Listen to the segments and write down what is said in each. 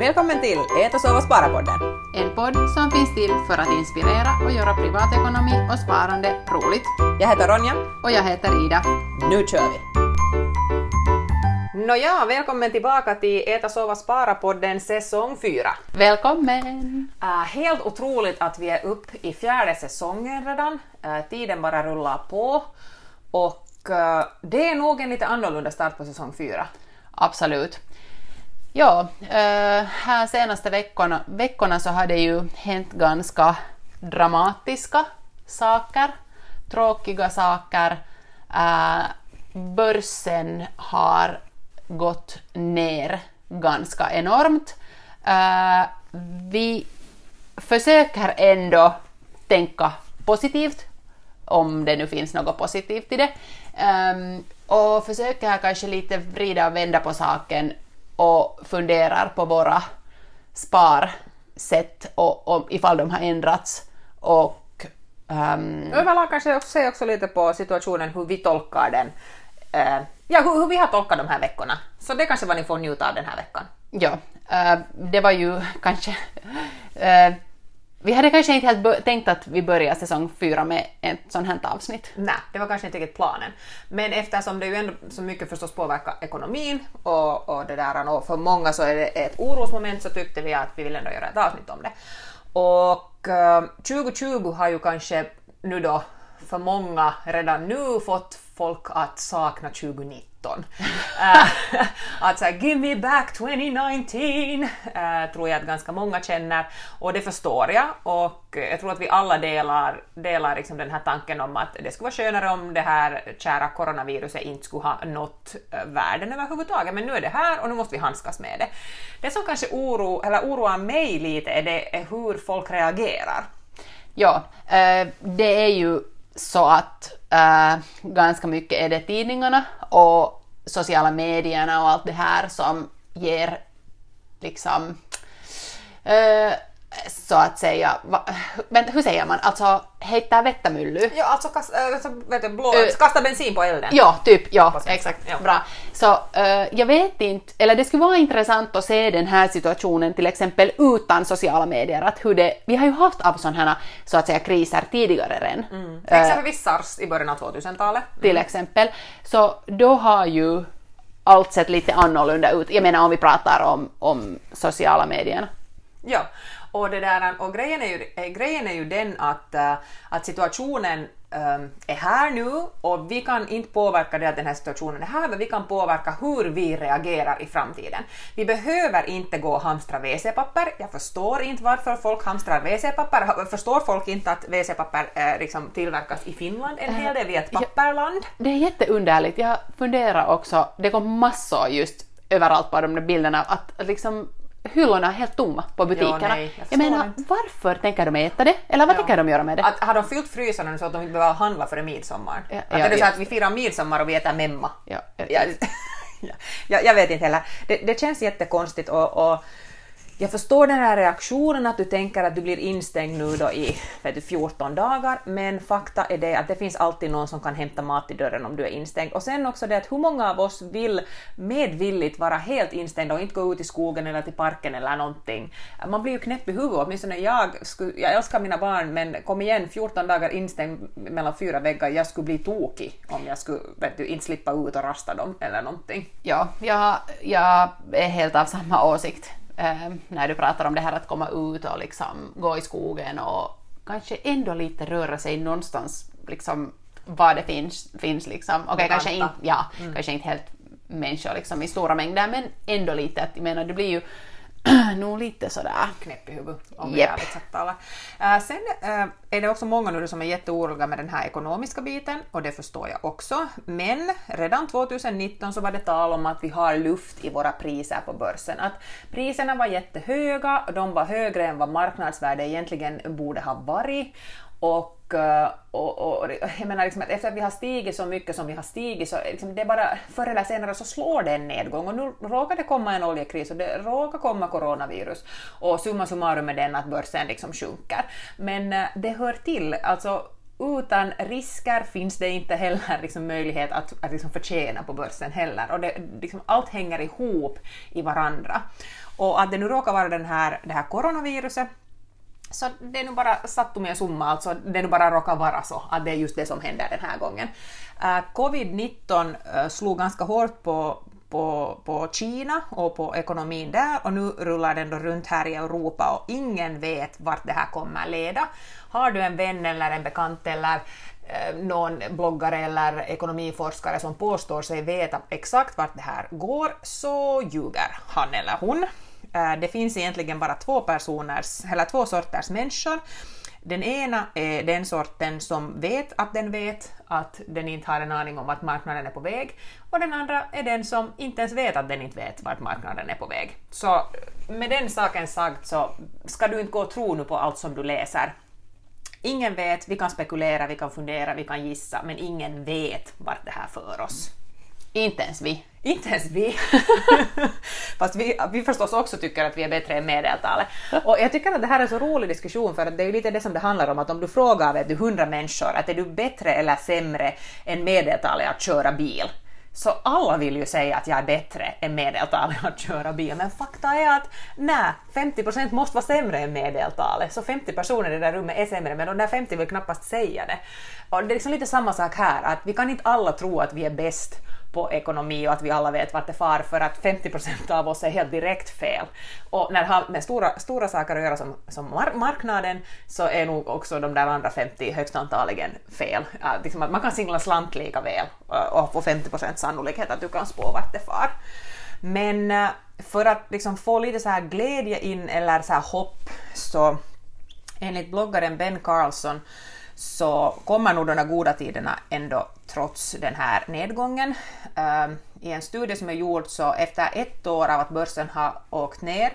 Välkommen till Ät och sova spara-podden. En podd som finns till för att inspirera och göra privatekonomi och sparande roligt. Jag heter Ronja. Och jag heter Ida. Nu kör vi! Nåja, välkommen tillbaka till Äta, sova, spara-podden säsong 4. Välkommen! Uh, helt otroligt att vi är uppe i fjärde säsongen redan. Uh, tiden bara rullar på. Och uh, det är nog en lite annorlunda start på säsong 4. Absolut. Ja, eh, här senaste veckorna, veckorna så har det ju hänt ganska dramatiska saker, tråkiga saker. Eh, börsen har gått ner ganska enormt. Eh, vi försöker ändå tänka positivt, om det nu finns något positivt i det, ehm, och försöker kanske lite vrida och vända på saken och funderar på våra sparsätt och, och ifall de har ändrats och um... Överlag kanske också se också lite på situationen hur vi tolkar den. Uh, ja, hur, hur, vi har tolkat de här veckorna. Så det kanske vad ni får njuta av den här veckan. Ja, uh, det var ju kanske uh, vi hade kanske inte helt tänkt att vi börjar säsong fyra med ett sånt här avsnitt. Nej, det var kanske inte riktigt planen. Men eftersom det ju ändå så mycket förstås påverkar ekonomin och, och det där och för många så är det ett orosmoment så tyckte vi att vi vill ändå göra ett avsnitt om det. Och eh, 2020 har ju kanske nu då för många redan nu fått folk att sakna 2019. uh, att säga “Give me back 2019” uh, tror jag att ganska många känner och det förstår jag och jag tror att vi alla delar, delar liksom den här tanken om att det skulle vara skönare om det här kära coronaviruset inte skulle ha nått uh, världen överhuvudtaget men nu är det här och nu måste vi handskas med det. Det som kanske oro, eller oroar mig lite är, det, är hur folk reagerar. Ja, det är ju så att äh, ganska mycket är det tidningarna och sociala medierna och allt det här som ger liksom äh, så att säga, va, men hur säger man, alltså heittää vettä mylly? Ja, alltså, kast, alltså vet du, blå, uh, kasta bensin på elden. Ja, typ, ja, exakt, ja. bra. Så uh, jag vet inte, eller det skulle vara intressant att se den här situationen till exempel utan sociala medier, att hur det, vi har ju haft av sådana så att säga kriser tidigare redan. Mm. Exempelvis sars i början av 2000-talet. Mm. Till exempel, så då har ju allt sett lite annorlunda ut, jag menar om vi pratar om, om sociala medierna. Ja, och, det där, och grejen, är ju, eh, grejen är ju den att, uh, att situationen um, är här nu och vi kan inte påverka det att den här situationen är här, men vi kan påverka hur vi reagerar i framtiden. Vi behöver inte gå och hamstra WC-papper. Jag förstår inte varför folk hamstrar WC-papper. Förstår folk inte att WC-papper eh, liksom tillverkas i Finland en hel del? Vi är ett papperland. Det är jätteunderligt. Jag funderar också, det kom massor just överallt på de där bilderna, att liksom hyllorna är helt tomma på butikerna. Jo, nej, jag, jag menar, inte. varför tänker de äta det? Eller vad ja. tänker de göra med det? Att, har de fyllt frysarna så att de inte behöver handla före midsommar? Ja, att ja, är det så att vi firar midsommar och vi äter memma? Ja, ja. ja, jag vet inte heller. Det, det känns jättekonstigt och, och jag förstår den här reaktionen att du tänker att du blir instängd nu då i du, 14 dagar, men fakta är det att det finns alltid någon som kan hämta mat i dörren om du är instängd. Och sen också det att hur många av oss vill medvilligt vara helt instängda och inte gå ut i skogen eller till parken eller någonting. Man blir ju knäpp i huvudet, åtminstone jag, skulle, jag älskar mina barn men kom igen, 14 dagar instängd mellan fyra väggar, jag skulle bli tokig om jag skulle vet du, inte slippa ut och rasta dem eller någonting. Ja, jag, jag är helt av samma åsikt eh, när du pratar om det här att komma ut och liksom gå i skogen och kanske ändå lite röra sig någonstans liksom var det finns, finns liksom. Okej, okay, kanske inte, ja, mm. kanske inte helt människor liksom i stora mängder men ändå lite att jag menar det blir ju nog lite sådär knäpp i huvudet om yep. ärligt sagt talar. Uh, sen uh, är det också många nu som är jätteoroliga med den här ekonomiska biten och det förstår jag också. Men redan 2019 så var det tal om att vi har luft i våra priser på börsen. Att priserna var jättehöga, de var högre än vad marknadsvärdet egentligen borde ha varit Eh, och, och, och, jag menar liksom att efter att vi har stigit så mycket som vi har stigit så liksom det bara förr eller senare så slår det en nedgång och nu råkar det komma en oljekris och det råkar komma coronavirus och summa summarum är den att börsen liksom sjunker. Men eh, det hör till, alltså utan risker finns det inte heller liksom möjlighet att, att liksom förtjäna på börsen heller. Och det, liksom, allt hänger ihop i varandra. Och att det nu råkar vara den här, det här coronaviruset så det är nu bara sattum och summa, alltså det nu bara råkar vara så att det är just det som händer den här gången. Äh, uh, Covid-19 uh, äh, slog ganska hårt på, på, på Kina och på ekonomin där och nu rullar den då runt här i Europa och ingen vet vart det här kommer leda. Har du en vän eller en bekant eller äh, någon bloggare eller ekonomiforskare som påstår sig veta exakt vart det här går så ljuger han eller hon. Eh, det finns egentligen bara två personers, eller två sorters människor. Den ena är den sorten som vet att den vet att den inte har en aning om att marknaden är på väg och den andra är den som inte ens vet att den inte vet vart marknaden är på väg. Så med den saken sagt så ska du inte gå och tro nu på allt som du läser. Ingen vet, vi kan spekulera, vi kan fundera, vi kan gissa, men ingen vet vart det här för oss. Inte ens vi. Inte ens vi. Fast vi, vi förstås också tycker att vi är bättre än medeltalet. Och jag tycker att det här är en så rolig diskussion för att det är ju lite det som det handlar om att om du frågar vet du, 100 människor att är du bättre eller sämre än medeltalet att köra bil? Så alla vill ju säga att jag är bättre än medeltalet att köra bil, men fakta är att nej, 50% måste vara sämre än medeltalet, så 50 personer i det där rummet är sämre, men de där 50 vill knappast säga det. Och det är liksom lite samma sak här, att vi kan inte alla tro att vi är bäst på ekonomi och att vi alla vet vart det far för att 50 procent av oss är helt direkt fel. Och när det har med stora, stora saker att göra som, som marknaden så är nog också de där andra 50 högst antagligen fel. Liksom att man kan singla slant lika väl eh, och få 50 procent sannolikhet att du kan spå vart det far. Men eh, för att liksom få lite så här glädje in eller så här hopp så enligt bloggaren Ben Carlson så kommer nog de där goda tiderna ändå trots den här nedgången. Ehm, I en studie som är gjord så efter ett år av att börsen har åkt ner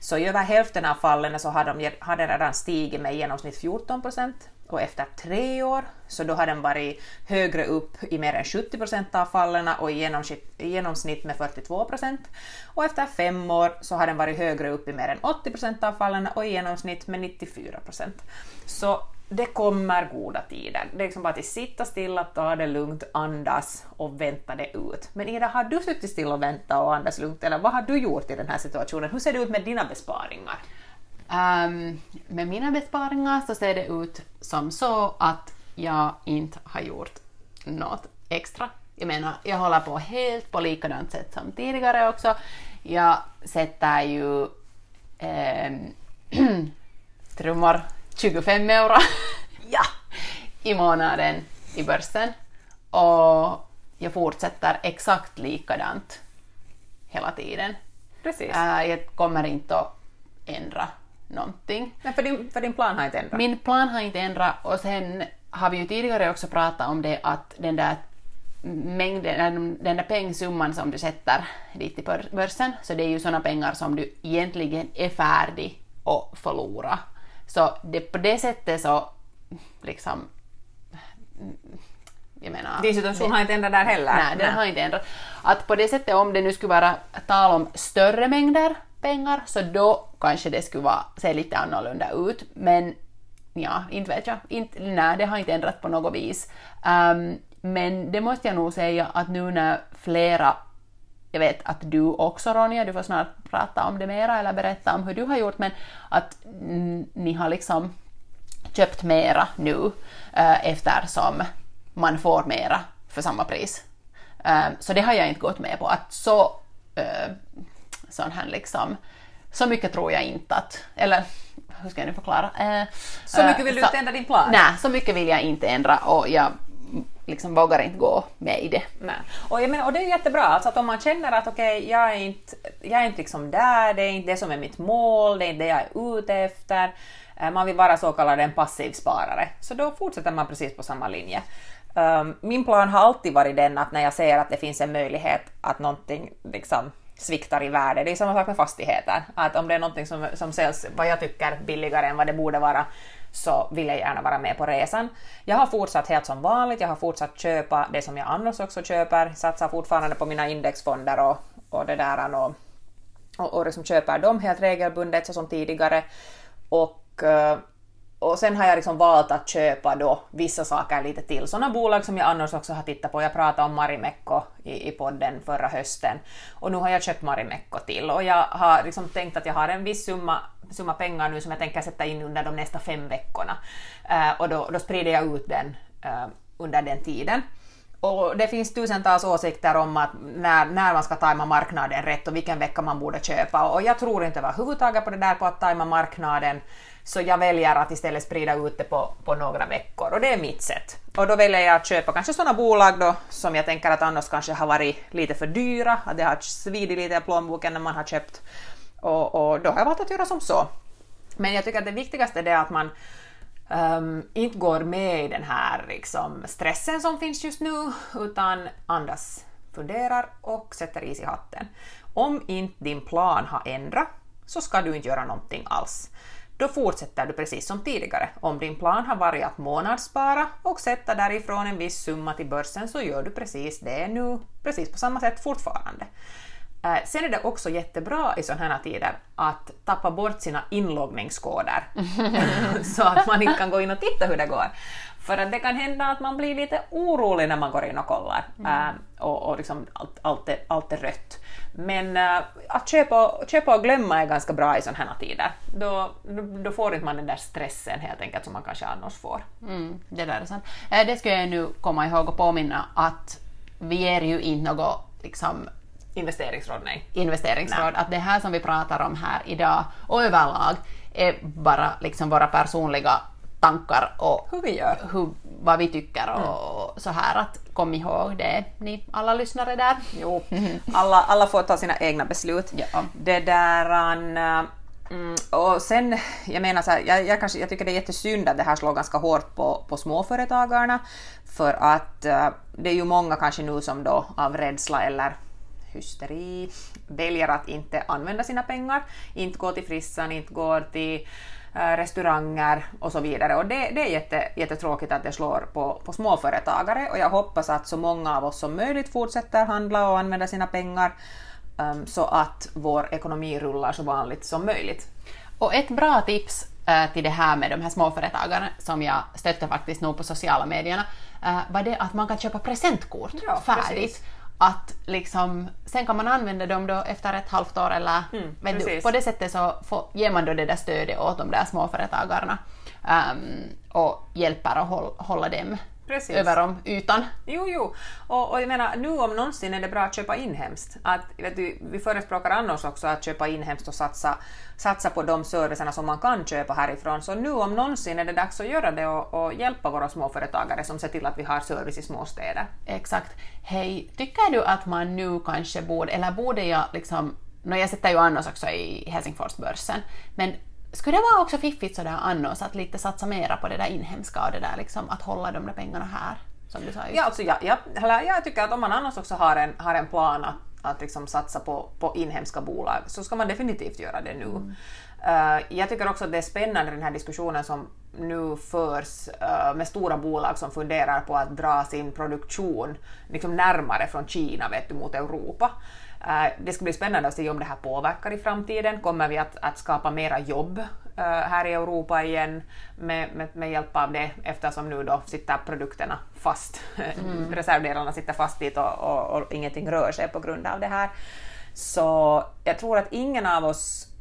så i över hälften av fallen så har, de, har den redan stigit med i genomsnitt 14 procent och efter tre år så då har den varit högre upp i mer än 70 procent av fallen och i genomsnitt, i genomsnitt med 42 procent. Och efter fem år så har den varit högre upp i mer än 80 procent av fallen och i genomsnitt med 94 procent. Så det kommer goda tider. Det är liksom bara att sitta stilla, ta det lugnt, andas och vänta det ut. Men Ida, har du suttit stilla och väntat och andas lugnt eller vad har du gjort i den här situationen? Hur ser det ut med dina besparingar? Um, med mina besparingar så ser det ut som så att jag inte har gjort något extra. Jag menar, jag håller på helt på likadant sätt som tidigare också. Jag sätter ju um, trummor 25 euro ja. i månaden i börsen och jag fortsätter exakt likadant hela tiden. Precis. Uh, jag kommer inte att ändra någonting. Nej, för din, för din plan har inte ändrat? Min plan har inte ändrat och sen har vi ju tidigare också pratat om det att den där mängden, den där pengsumman som du sätter dit i börsen, så det är ju sådana pengar som du egentligen är färdig att förlora så det, på det sättet så liksom jag menar... Din situation har inte ändrat där heller. Nej, den har inte ändrat. Att på det sättet, om det nu skulle vara tal om större mängder pengar, så då kanske det skulle vara, se lite annorlunda ut. Men ja, inte vet jag. Inte, nej, det har inte ändrat på något vis. Um, men det måste jag nog säga att nu när flera jag vet att du också Ronja, du får snart prata om det mera eller berätta om hur du har gjort, men att ni har liksom köpt mera nu äh, eftersom man får mera för samma pris. Äh, så det har jag inte gått med på, att så äh, sån här liksom, så mycket tror jag inte att, eller hur ska jag nu förklara? Äh, så mycket vill du inte ändra din plan? Nej, så mycket vill jag inte ändra och jag liksom vågar inte gå med i det. Nej. Och, jag menar, och det är jättebra, alltså att om man känner att okej, okay, jag är inte, jag är inte liksom där, det är inte det som är mitt mål, det är inte det jag är ute efter, eh, man vill vara så kallad en passiv sparare, så då fortsätter man precis på samma linje. Ehm, min plan har alltid varit den att när jag ser att det finns en möjlighet att någonting liksom sviktar i värde. Det är samma sak med fastigheter. Att om det är någonting som, som säljs, vad jag tycker, billigare än vad det borde vara, så vill jag gärna vara med på resan. Jag har fortsatt helt som vanligt, jag har fortsatt köpa det som jag annars också köper, satsar fortfarande på mina indexfonder och, och det där och, och, och liksom köper dem helt regelbundet så som tidigare. Och uh, och sen har jag liksom valt att köpa då vissa saker lite till. Sådana bolag som jag annars också har tittat på. Jag pratade om Marimekko i, i podden förra hösten och nu har jag köpt Marimekko till och jag har liksom tänkt att jag har en viss summa, summa pengar nu som jag tänker sätta in under de nästa fem veckorna. Uh, och då, då sprider jag ut den uh, under den tiden. Och det finns tusentals åsikter om att när, när man ska tajma marknaden rätt och vilken vecka man borde köpa. Och jag tror inte överhuvudtaget på det där på att tajma marknaden. Så jag väljer att istället sprida ut det på, på några veckor. Och det är mitt sätt. Och då väljer jag att köpa kanske sådana bolag då som jag tänker att annars kanske har varit lite för dyra, att det har svidit lite i plånboken när man har köpt. Och, och då har jag valt att göra som så. Men jag tycker att det viktigaste är det att man um, inte går med i den här liksom, stressen som finns just nu, utan andas, funderar och sätter is i hatten. Om inte din plan har ändrat så ska du inte göra någonting alls. Då fortsätter du precis som tidigare. Om din plan har varit att månadsspara och sätta därifrån en viss summa till börsen så gör du precis det nu, precis på samma sätt fortfarande. Eh, sen är det också jättebra i sådana här tider att tappa bort sina inloggningskoder så att man inte kan gå in och titta hur det går. För att det kan hända att man blir lite orolig när man går in och kollar mm. äh, och, och liksom allt, allt, är, allt är rött. Men äh, att köpa, köpa och glömma är ganska bra i sådana här tider. Då, då får inte man den där stressen helt enkelt som man kanske annars får. Mm, det där är sant. Äh, det skulle jag nu komma ihåg och påminna att vi ger ju inte något liksom, Investeringsråd, nej. Investeringsråd. Nej. Att det här som vi pratar om här idag och överlag är bara liksom våra personliga tankar och hur vi gör. Hur, vad vi tycker och mm. så här att kom ihåg det ni alla lyssnare där. Jo, alla, alla får ta sina egna beslut. Ja. Det där Mm, och sen, jag menar så här, jag, jag, kanske, jag tycker det är jättesynd att det här slår ganska hårt på, på småföretagarna för att uh, det är ju många kanske nu som då av rädsla eller hysteri, väljer att inte använda sina pengar, inte gå till frissan, inte gå till äh, restauranger och så vidare. Och det, det är jätte, jättetråkigt att det slår på, på småföretagare och jag hoppas att så många av oss som möjligt fortsätter handla och använda sina pengar um, så att vår ekonomi rullar så vanligt som möjligt. Och ett bra tips äh, till det här med de här småföretagarna som jag stötte faktiskt nog på sociala medierna äh, var det att man kan köpa presentkort ja, färdigt. Precis att liksom, sen kan man använda dem då efter ett halvt år eller mm, du, på det sättet så får, ger man då det där stödet åt de där småföretagarna um, och hjälper att hålla, hålla dem Precis. över om ytan. Jo, jo. Och, och jag menar, nu om någonsin är det bra att köpa inhemskt. Att, vet du, vi förespråkar annars också att köpa inhemskt och satsa, satsa på de servicerna som man kan köpa härifrån. Så nu om någonsin är det dags att göra det och, och hjälpa våra småföretagare som ser till att vi har service i småstäder. Exakt. Hej, tycker du att man nu kanske borde, eller borde jag liksom, no, jag sätter ju annars också i Helsingforsbörsen, men skulle det vara också fiffigt sådär annars att lite satsa mera på det där inhemska och det där liksom att hålla de där pengarna här? Som du sa just. Ja, alltså jag, jag, jag tycker att om man annars också har en, har en plan att, att liksom satsa på, på inhemska bolag så ska man definitivt göra det nu. Mm. Uh, jag tycker också att det är spännande den här diskussionen som nu förs uh, med stora bolag som funderar på att dra sin produktion liksom närmare från Kina vet du, mot Europa. Uh, det ska bli spännande att se om det här påverkar i framtiden. Kommer vi att, att skapa mera jobb här i Europa igen med, med, med, hjälp av det eftersom nu då sitter produkterna fast, mm. reservdelarna sitter fast dit och, och, och ingenting rör sig på grund av det här. Så jag tror att ingen av oss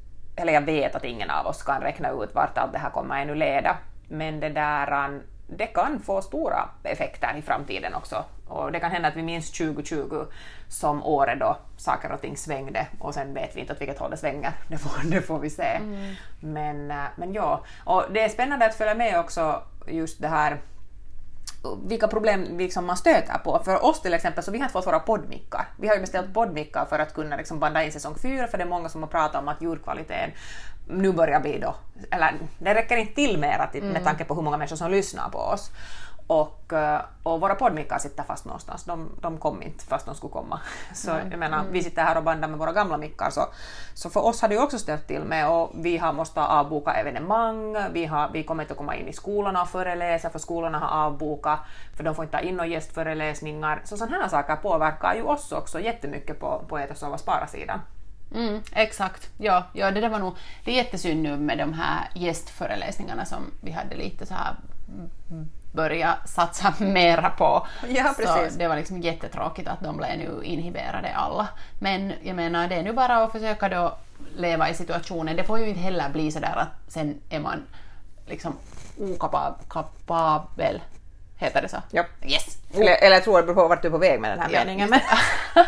eller jag vet att ingen av oss kan räkna ut vart allt det här kommer ännu leda, men det där det kan få stora effekter i framtiden också. Och det kan hända att vi minns 2020 som året då saker och ting svängde och sen vet vi inte åt vilket håll det svänger. Det får, det får vi se. Mm. Men, eh, men ja, och det är spännande att följa med också just det här vilka problem liksom man stöter på. För oss till exempel, så vi har inte fått våra poddmickar. Vi har ju beställt poddmickar för att kunna liksom banda in säsong 4, för det är många som har pratat om att ljudkvaliteten nu börjar bli då, eller det räcker inte till mer att, mm. med tanke på hur många människor som lyssnar på oss. Och, eh, och våra poddmickar sitter fast någonstans, de, de kom inte fast de skulle komma. Så mm. jag menar, mm. vi sitter här och bandar med våra gamla mickar, så, så för oss har det ju också ställt till med och vi har måste avboka evenemang, vi, har, vi kommer inte att komma in i skolorna och föreläsa för skolorna har avbokat, för de får inte ta in några gästföreläsningar. Så sådana här saker påverkar ju oss också jättemycket på, på Ät och sova spara-sidan. Mm, exakt. Ja, ja, det där var nog det är jättesynd nu med de här gästföreläsningarna som vi hade lite så här börja satsa mera på. Ja, precis. Så det var liksom jättetråkigt att de blev nu inhiberade alla. Men jag menar, det är nu bara att försöka då leva i situationen. Det får ju inte heller bli så där att sen är man liksom okapabel. Heter det så? Ja. Yes! Eller, eller jag tror det beror på vart du är på väg med den här Ja, meningen. Men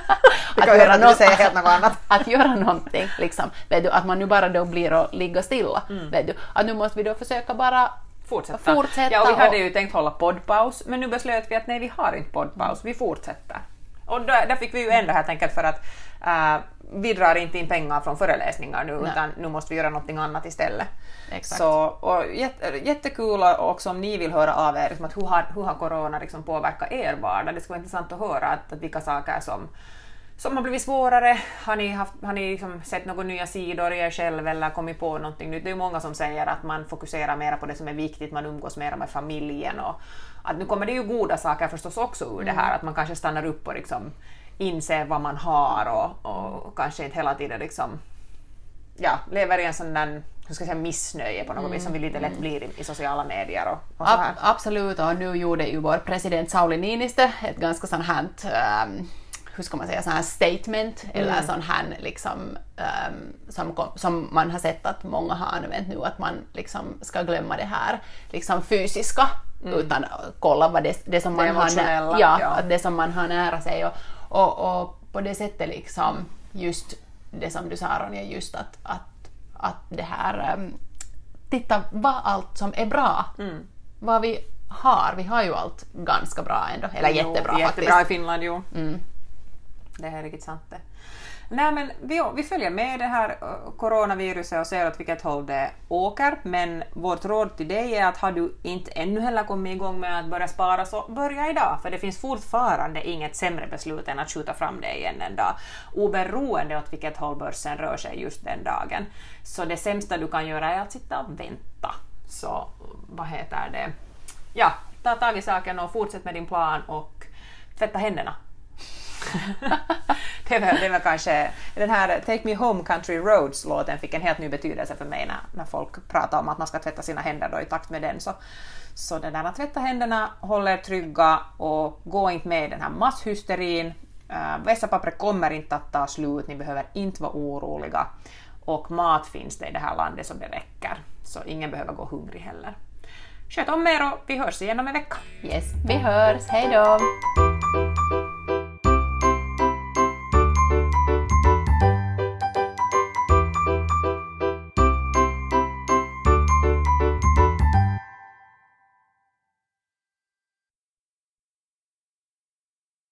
kan göra att du säger helt något annat. att göra någonting, liksom. vet du, att man nu bara då blir att ligga stilla. Mm. Vet du, att nu måste vi då försöka bara fortsätta. Fortsätta ja, och vi hade ju tänkt hålla poddpaus, men nu beslöt vi att nej, vi har inte poddpaus, vi fortsätter. Och där, där fick vi ju ändå helt enkelt för att äh, vi drar inte in pengar från föreläsningar nu, Nej. utan nu måste vi göra någonting annat istället. Exakt. Så, och jätte, jättekul också om ni vill höra av er, liksom att hur, har, hur har corona liksom påverkat er vardag? Det skulle vara intressant att höra att, att vilka saker som, som har blivit svårare. Har ni, haft, har ni liksom sett några nya sidor i er själv eller kommit på någonting nytt? Det är många som säger att man fokuserar mer på det som är viktigt, man umgås mer med familjen och att nu kommer det ju goda saker förstås också ur det här, att man kanske stannar upp och liksom inser vad man har och, och kanske inte hela tiden liksom ja, lever i en sån där hur ska jag säga, missnöje på något vis som vi lite lätt blir i, i sociala medier och, och så här. Ab- absolut, och nu gjorde ju vår president Sauli Niinistö ett ganska sånt här, ehm, hur ska man säga, sån här statement eller sån här liksom, ehm, som, som man har sett att många har använt nu, att man liksom ska glömma det här liksom fysiska utan kolla vad det, det som Det man har, nä- emotionella, ja, ja. det som man har nära sig och, och, och på det sättet liksom just det som du sa Ronja, just att, att, att det här ehm, titta vad allt som är bra. Mm. Vad vi har. Vi har ju allt ganska bra ändå. Eller Jo, jättebra, jättebra i faktiskt. Finland, jo. Mm. Det är riktigt sant det. Nej, men vi, vi följer med det här eh, coronaviruset och ser åt vilket håll det åker, men vårt råd till dig är att har du inte ännu heller kommit igång med att börja spara så börja idag, för det finns fortfarande inget sämre beslut än att skjuta fram det igen en dag, oberoende åt vilket håll börsen rör sig just den dagen. Så det sämsta du kan göra är att sitta och vänta. Så eh, vad heter det? Ja, ta tag i saken och fortsätt med din plan och tvätta händerna det, är väl, det var kanske den här Take Me Home Country Roads-låten fick en helt ny betydelse för mig när, när folk pratar om att man ska tvätta sina händer då i takt med den. Så, så den där att tvätta händerna, håll er trygga och gå inte med i den här masshysterin. Äh, Vässapappret kommer inte att ta slut, ni behöver inte vara oroliga. Och mat finns det i det här landet så det räcker. Så ingen behöver gå hungrig heller. Sköt om er och vi hörs igen om en vecka. Yes, vi hörs. Hej då!